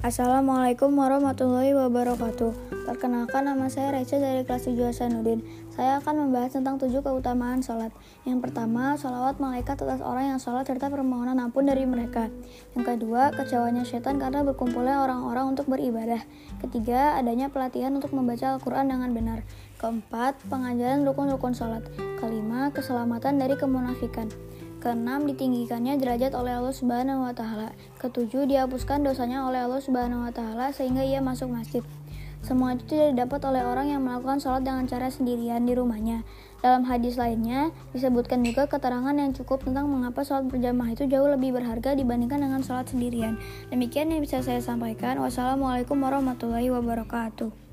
Assalamualaikum warahmatullahi wabarakatuh. Perkenalkan nama saya Reca dari kelas 7 Hasanuddin. Saya akan membahas tentang tujuh keutamaan sholat. Yang pertama, sholawat malaikat atas orang yang sholat serta permohonan ampun dari mereka. Yang kedua, kecewanya setan karena berkumpulnya orang-orang untuk beribadah. Ketiga, adanya pelatihan untuk membaca Al-Quran dengan benar. Keempat, pengajaran rukun-rukun sholat. Kelima, keselamatan dari kemunafikan. Keenam, ditinggikannya derajat oleh Allah Subhanahu wa taala. Ketujuh, dihapuskan dosanya oleh Allah Subhanahu wa taala sehingga ia masuk masjid. Semua itu tidak didapat oleh orang yang melakukan sholat dengan cara sendirian di rumahnya. Dalam hadis lainnya, disebutkan juga keterangan yang cukup tentang mengapa sholat berjamaah itu jauh lebih berharga dibandingkan dengan sholat sendirian. Demikian yang bisa saya sampaikan. Wassalamualaikum warahmatullahi wabarakatuh.